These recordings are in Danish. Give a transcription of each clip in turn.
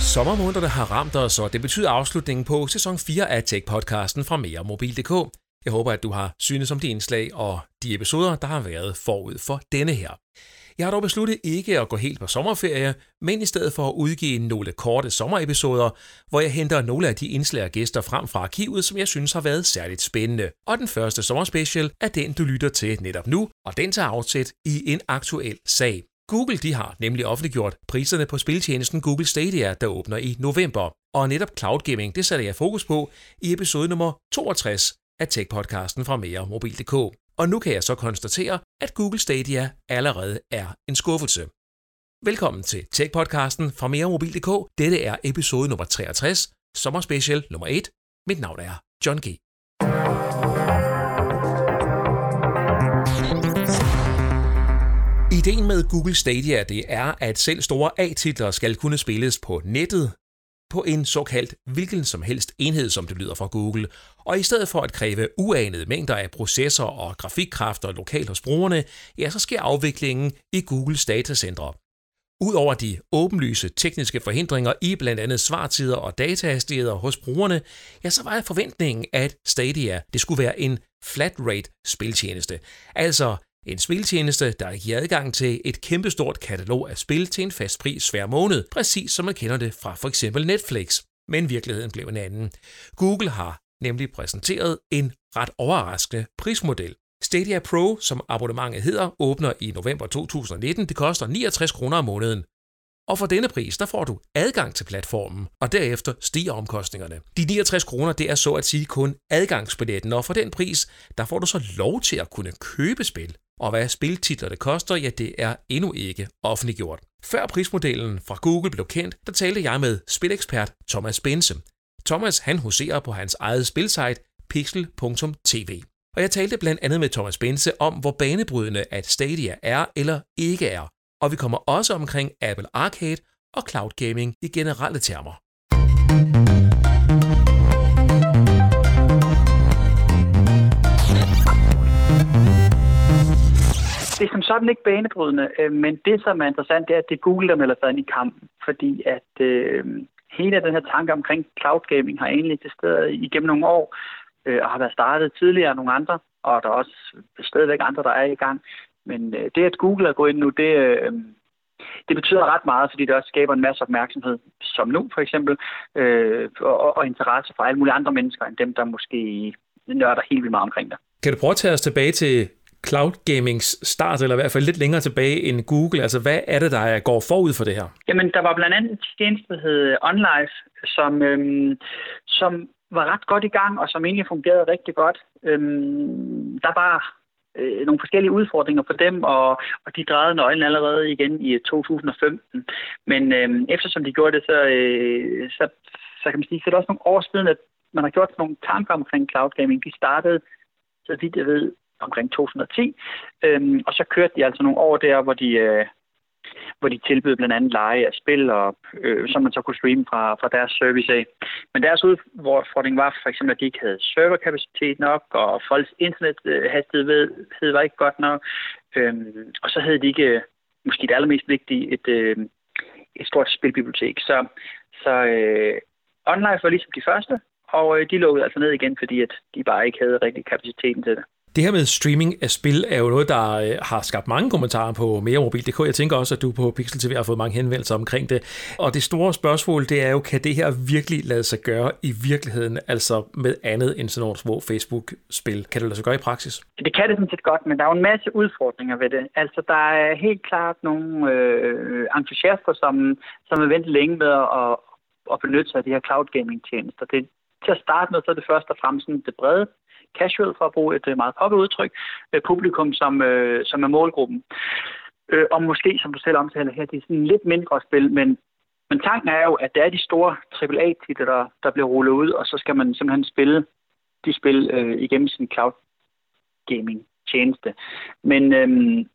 Sommermånederne har ramt os, og det betyder afslutningen på sæson 4 af Tech-podcasten fra meremobil.dk. Jeg håber, at du har synes om de indslag og de episoder, der har været forud for denne her. Jeg har dog besluttet ikke at gå helt på sommerferie, men i stedet for at udgive nogle korte sommerepisoder, hvor jeg henter nogle af de indslag og gæster frem fra arkivet, som jeg synes har været særligt spændende. Og den første sommerspecial er den, du lytter til netop nu, og den tager afsæt i en aktuel sag. Google de har nemlig offentliggjort priserne på spiltjenesten Google Stadia, der åbner i november. Og netop cloud gaming, det sætter jeg fokus på i episode nummer 62 af Tech-podcasten fra meremobil.dk. Og nu kan jeg så konstatere, at Google Stadia allerede er en skuffelse. Velkommen til Tech-podcasten fra meremobil.dk. Dette er episode nummer 63, sommerspecial nummer 1. Mit navn er John G. Ideen med Google Stadia det er, at selv store A-titler skal kunne spilles på nettet på en såkaldt hvilken som helst enhed, som det lyder fra Google. Og i stedet for at kræve uanede mængder af processor og grafikkræfter lokalt hos brugerne, ja, så sker afviklingen i Googles datacentre. Udover de åbenlyse tekniske forhindringer i blandt andet svartider og datahastigheder hos brugerne, ja, så var forventningen, at Stadia det skulle være en flat rate spiltjeneste. Altså en spiltjeneste, der giver adgang til et kæmpestort katalog af spil til en fast pris hver måned, præcis som man kender det fra for eksempel Netflix. Men virkeligheden blev en anden. Google har nemlig præsenteret en ret overraskende prismodel. Stadia Pro, som abonnementet hedder, åbner i november 2019. Det koster 69 kroner om måneden. Og for denne pris, der får du adgang til platformen, og derefter stiger omkostningerne. De 69 kroner, det er så at sige kun adgangsbilletten, og for den pris, der får du så lov til at kunne købe spil. Og hvad spiltitler det koster, ja det er endnu ikke offentliggjort. Før prismodellen fra Google blev kendt, der talte jeg med spilekspert Thomas Bense. Thomas han huserer på hans eget spilsite pixel.tv. Og jeg talte blandt andet med Thomas Bense om, hvor banebrydende at Stadia er eller ikke er. Og vi kommer også omkring Apple Arcade og cloud gaming i generelle termer. Det er som sådan ikke banebrydende, øh, men det, som er interessant, det er, at det er Google, der melder sig ind i kampen, fordi at øh, hele den her tanke omkring cloud gaming har egentlig eksisteret igennem nogle år, øh, og har været startet tidligere af nogle andre, og der er også stadigvæk andre, der er i gang. Men øh, det, at Google er gået ind nu, det, øh, det betyder ret meget, fordi det også skaber en masse opmærksomhed, som nu for eksempel, øh, og, og interesse for alle mulige andre mennesker, end dem, der måske nørder helt vildt meget omkring det. Kan du prøve at tage os tilbage til cloud gamings start, eller i hvert fald lidt længere tilbage end Google? Altså, hvad er det, der går forud for det her? Jamen, der var blandt andet en tjeneste, der hed OnLive, som, øhm, som var ret godt i gang, og som egentlig fungerede rigtig godt. Øhm, der var øh, nogle forskellige udfordringer for dem, og, og de drejede nøglen allerede igen i 2015. Men øh, eftersom de gjorde det, så, øh, så, så kan man sige, så er det også nogle år siden, at man har gjort nogle tanker omkring cloud gaming. De startede, så vidt jeg ved, omkring 2010. Øhm, og så kørte de altså nogle år der, hvor de, øh, hvor de tilbød blandt andet leje af spil, og, øh, som man så kunne streame fra, fra deres service af. Men deres udfordring var for eksempel, at de ikke havde serverkapacitet nok, og folks internethastighed var ikke godt nok. Øhm, og så havde de ikke, øh, måske det allermest vigtige, et, øh, et stort spilbibliotek. Så, så øh, online var ligesom de første, og øh, de lukkede altså ned igen, fordi at de bare ikke havde rigtig kapaciteten til det. Det her med streaming af spil er jo noget, der øh, har skabt mange kommentarer på meremobil.dk. Jeg tænker også, at du på Pixel TV har fået mange henvendelser omkring det. Og det store spørgsmål, det er jo, kan det her virkelig lade sig gøre i virkeligheden, altså med andet end sådan nogle små Facebook-spil? Kan det lade sig gøre i praksis? Det kan det sådan set godt, men der er jo en masse udfordringer ved det. Altså, der er helt klart nogle øh, entusiaster, som, som er ventet længe med at, at benytte sig af de her cloud gaming tjenester. Det, til at starte med, så er det først og fremmest det brede casual, for at bruge et øh, meget poppet udtryk, øh, publikum, som, øh, som er målgruppen. Øh, og måske, som du selv omtaler her, det er sådan lidt mindre spil, men, men tanken er jo, at det er de store AAA-titler, der, der bliver rullet ud, og så skal man simpelthen spille de spil øh, igennem sin cloud gaming tjeneste. Men, øhm,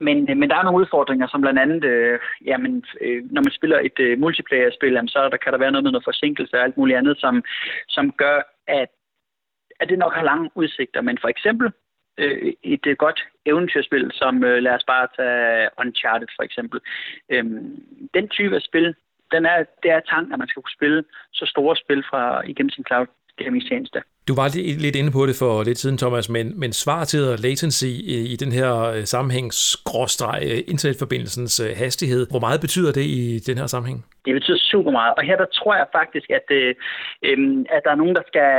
men, men der er nogle udfordringer, som blandt andet, øh, jamen, øh, når man spiller et øh, multiplayer-spil, jamen, så der, kan der være noget med noget forsinkelse og alt muligt andet, som, som gør, at at det nok har lange udsigter. Men for eksempel øh, et øh, godt eventyrspil, som øh, lad os bare tage Uncharted for eksempel. Øhm, den type af spil, den er, det er tanken, at man skal kunne spille så store spil fra igennem sin cloud gaming-tjeneste. Du var lidt inde på det for lidt siden, Thomas, men, men svartid og latency i, i den her øh, sammenhæng, skråstreg, øh, internetforbindelsens øh, hastighed, hvor meget betyder det i den her sammenhæng? Det betyder super meget, og her der tror jeg faktisk, at, øh, at der er nogen, der skal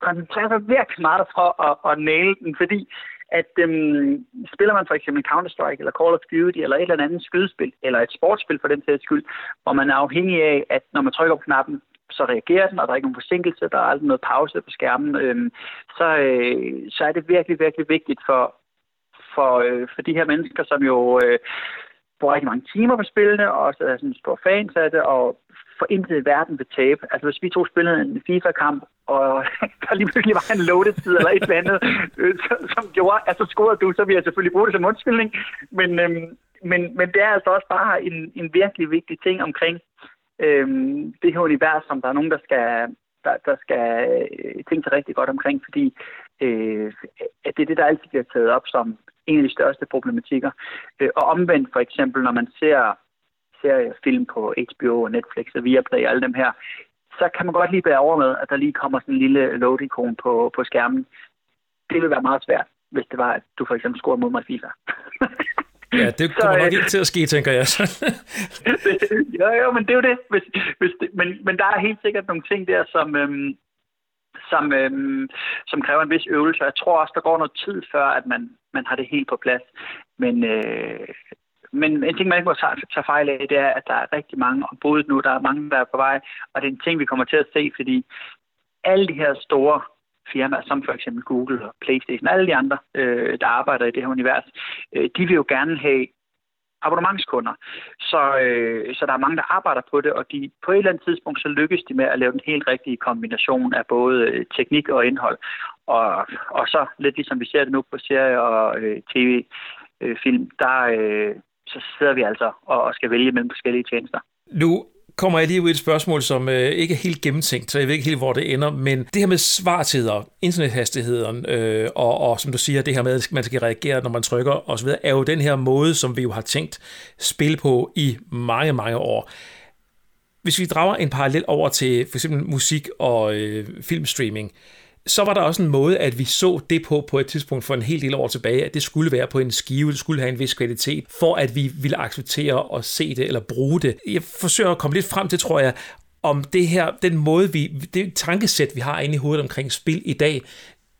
koncentrere sig virkelig meget for at, at næle den, fordi at øhm, spiller man for eksempel Counter-Strike eller Call of Duty eller et eller andet skydespil, eller et sportsspil for den sags skyld, hvor man er afhængig af, at når man trykker på knappen, så reagerer den, og der er ikke nogen forsinkelse, der er aldrig noget pause på skærmen, øhm, så, øh, så er det virkelig, virkelig vigtigt for, for, øh, for de her mennesker, som jo øh, bruger rigtig mange timer på spillene, og også er sådan stor fans af det, og for intet i verden vil tabe. Altså hvis vi to spillede en FIFA-kamp, og der lige pludselig var en loaded tid eller et eller andet, øh, som gjorde, altså scorede du, så vil jeg selvfølgelig bruge det som undskyldning. Men, øhm, men, men det er altså også bare en, en virkelig vigtig ting omkring øhm, det her univers, som der er nogen, der skal, der, der skal øh, tænke sig rigtig godt omkring, fordi øh, at det er det, der altid bliver taget op som en af de største problematikker. Øh, og omvendt for eksempel, når man ser seriefilm på HBO og Netflix og Viaplay og alle dem her, så kan man godt lige bære over med, at der lige kommer sådan en lille load-ikon på, på skærmen. Det vil være meget svært, hvis det var, at du for eksempel scorede mod mig FIFA. Ja, det kommer så, nok øh, ikke til at ske, tænker jeg. ja, ja, men det er jo det. Hvis, hvis det men, men der er helt sikkert nogle ting der, som, øhm, som, øhm, som kræver en vis øvelse. Jeg tror også, der går noget tid før, at man, man har det helt på plads. Men, øh, men en ting, man ikke må tage, tage fejl af, det er, at der er rigtig mange ombud nu. Der er mange, der er på vej. Og det er en ting, vi kommer til at se, fordi alle de her store firmaer, som for eksempel Google og Playstation, alle de andre, øh, der arbejder i det her univers, øh, de vil jo gerne have abonnementskunder. Så, øh, så der er mange, der arbejder på det, og de, på et eller andet tidspunkt så lykkes de med at lave den helt rigtige kombination af både øh, teknik og indhold. Og, og så lidt ligesom vi ser det nu på serie og øh, tv-film, øh, der, øh, så sidder vi altså og, og skal vælge mellem forskellige tjenester. Nu kommer jeg lige ud i et spørgsmål, som øh, ikke er helt gennemtænkt, så jeg ved ikke helt, hvor det ender, men det her med svartider, internethastigheden, øh, og, og som du siger, det her med, at man skal reagere, når man trykker osv., er jo den her måde, som vi jo har tænkt spil på i mange, mange år. Hvis vi drager en parallel over til for eksempel musik og øh, filmstreaming, øh, så var der også en måde, at vi så det på på et tidspunkt for en hel del år tilbage, at det skulle være på en skive, det skulle have en vis kvalitet, for at vi ville acceptere at se det eller bruge det. Jeg forsøger at komme lidt frem til, tror jeg, om det her, den måde, vi, det tankesæt, vi har inde i hovedet omkring spil i dag,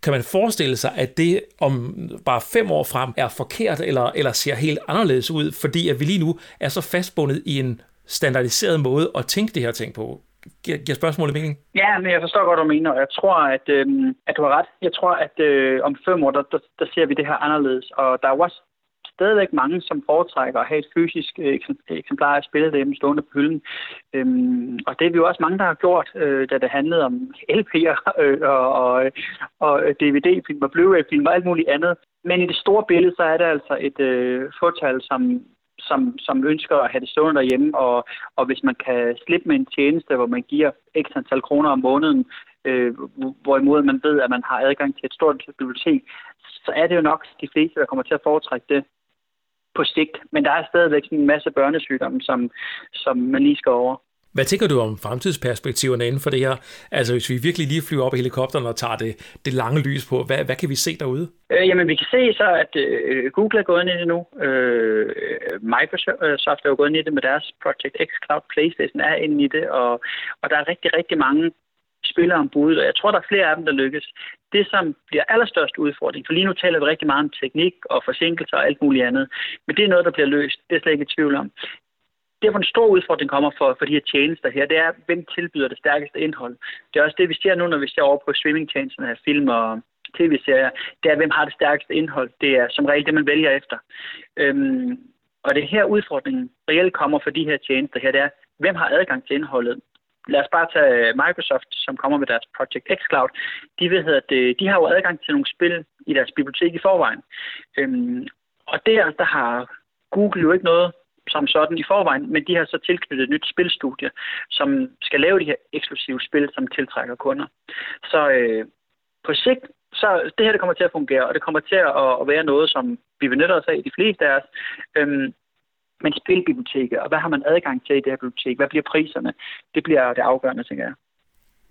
kan man forestille sig, at det om bare fem år frem er forkert eller, eller ser helt anderledes ud, fordi at vi lige nu er så fastbundet i en standardiseret måde at tænke det her ting på? Giver, giver spørgsmålet mening? Ja, men jeg forstår godt, hvad du mener, og jeg tror, at, øh, at du har ret. Jeg tror, at øh, om fem år, der, der, der ser vi det her anderledes, og der er også stadigvæk mange, som foretrækker at have et fysisk øh, eksemplar af spillet derhjemme stående på hylden. Øhm, og det er vi jo også mange, der har gjort, øh, da det handlede om LP'er øh, og, og, og DVD-film og Blu-ray-film og alt muligt andet. Men i det store billede, så er det altså et øh, fortal, som som, som ønsker at have det stående derhjemme, og, og hvis man kan slippe med en tjeneste, hvor man giver x antal kroner om måneden, øh, hvorimod man ved, at man har adgang til et stort bibliotek, så er det jo nok de fleste, der kommer til at foretrække det på sigt. Men der er stadigvæk en masse børnesygdomme, som, som man lige skal over. Hvad tænker du om fremtidsperspektiverne inden for det her? Altså hvis vi virkelig lige flyver op i helikopteren og tager det, det lange lys på, hvad, hvad kan vi se derude? Øh, jamen vi kan se så, at øh, Google er gået ind i det nu. Øh, Microsoft øh, er jo gået ind i det med deres Project X Cloud. PlayStation er inde i det, og, og der er rigtig, rigtig mange spillere om budet, og jeg tror, der er flere af dem, der lykkes. Det, som bliver allerstørst udfordring, for lige nu taler vi rigtig meget om teknik og forsinkelser og alt muligt andet, men det er noget, der bliver løst. Det er slet ikke i tvivl om der, hvor en stor udfordring kommer for, for de her tjenester her, det er, hvem tilbyder det stærkeste indhold. Det er også det, vi ser nu, når vi ser over på streamingtjenesterne af film og tv-serier. Det er, hvem har det stærkeste indhold. Det er som regel det, man vælger efter. Øhm, og det her udfordringen reelt kommer for de her tjenester her, det er, hvem har adgang til indholdet. Lad os bare tage Microsoft, som kommer med deres Project X Cloud. De, ved, at de har jo adgang til nogle spil i deres bibliotek i forvejen. Øhm, og der, der har Google jo ikke noget som sådan i forvejen, men de har så tilknyttet et nyt spilstudie, som skal lave de her eksklusive spil, som tiltrækker kunder. Så øh, på sigt, så det her det kommer til at fungere, og det kommer til at, være noget, som vi benytter os af, de fleste af os. Øhm, men spilbiblioteket, og hvad har man adgang til i det her bibliotek? Hvad bliver priserne? Det bliver det afgørende, tænker jeg.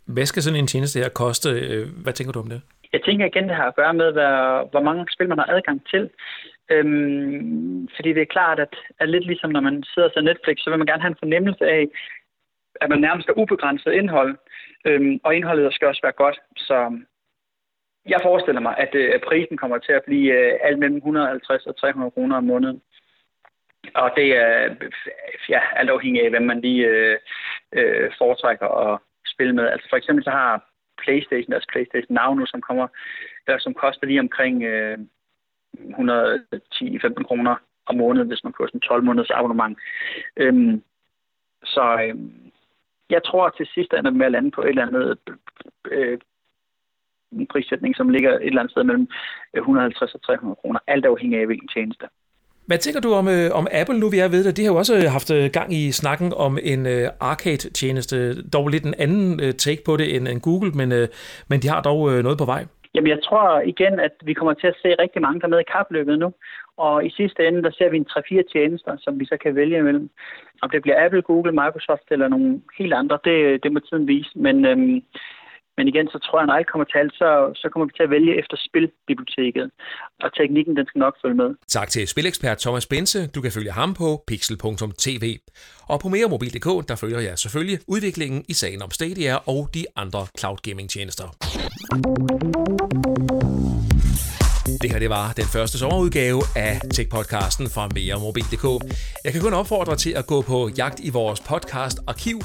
Hvad skal sådan en tjeneste her koste? Øh, hvad tænker du om det? Jeg tænker igen, det har at gøre med, hvad, hvor mange spil man har adgang til. Øhm, fordi det er klart, at, at lidt ligesom når man sidder til Netflix, så vil man gerne have en fornemmelse af, at man nærmest har ubegrænset indhold. Øhm, og indholdet skal også være godt. Så jeg forestiller mig, at, øh, at prisen kommer til at blive øh, alt mellem 150 og 300 kroner om måneden. Og det er ja, alt afhængig af, hvem man lige øh, øh, foretrækker at spille med. Altså for eksempel så har PlayStation, deres PlayStation Now nu, som kommer, der, som koster lige omkring øh, 110-15 kroner om måneden, hvis man kører sådan 12 måneders abonnement. Øhm, så øhm, jeg tror til sidst ender med at lande på et eller andet øh, en prissætning, som ligger et eller andet sted mellem øh, 150 og 300 kroner, alt afhængig af hvilken tjeneste. Hvad tænker du om, øh, om Apple, nu vi er ved det? De har jo også øh, haft øh, gang i snakken om en øh, arcade-tjeneste, dog lidt en anden øh, take på det end, end Google, men, øh, men de har dog øh, noget på vej. Jamen, jeg tror igen, at vi kommer til at se rigtig mange, der er med i kapløbet nu. Og i sidste ende, der ser vi en 3-4 tjenester, som vi så kan vælge imellem. Om det bliver Apple, Google, Microsoft eller nogle helt andre, det, det må tiden vise. Men, øhm, men igen, så tror jeg, når alt kommer til alt, så, så kommer vi til at vælge efter spilbiblioteket. Og teknikken, den skal nok følge med. Tak til spilekspert Thomas Bense. Du kan følge ham på pixel.tv. Og på meremobil.dk, der følger jeg selvfølgelig udviklingen i sagen om Stadia og de andre cloud gaming tjenester. Det her det var den første sommerudgave af Tech-podcasten fra meremobil.dk. Jeg kan kun opfordre til at gå på jagt i vores podcast-arkiv.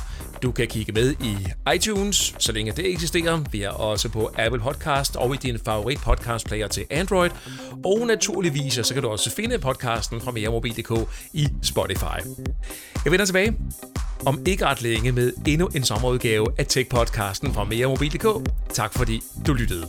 Du kan kigge med i iTunes, så længe det eksisterer. Vi er også på Apple Podcast og i din favorit podcast player til Android. Og naturligvis så kan du også finde podcasten fra meremobil.dk i Spotify. Jeg vender tilbage om ikke ret længe med endnu en sommerudgave af Tech-podcasten fra meremobil.dk. Tak fordi du lyttede.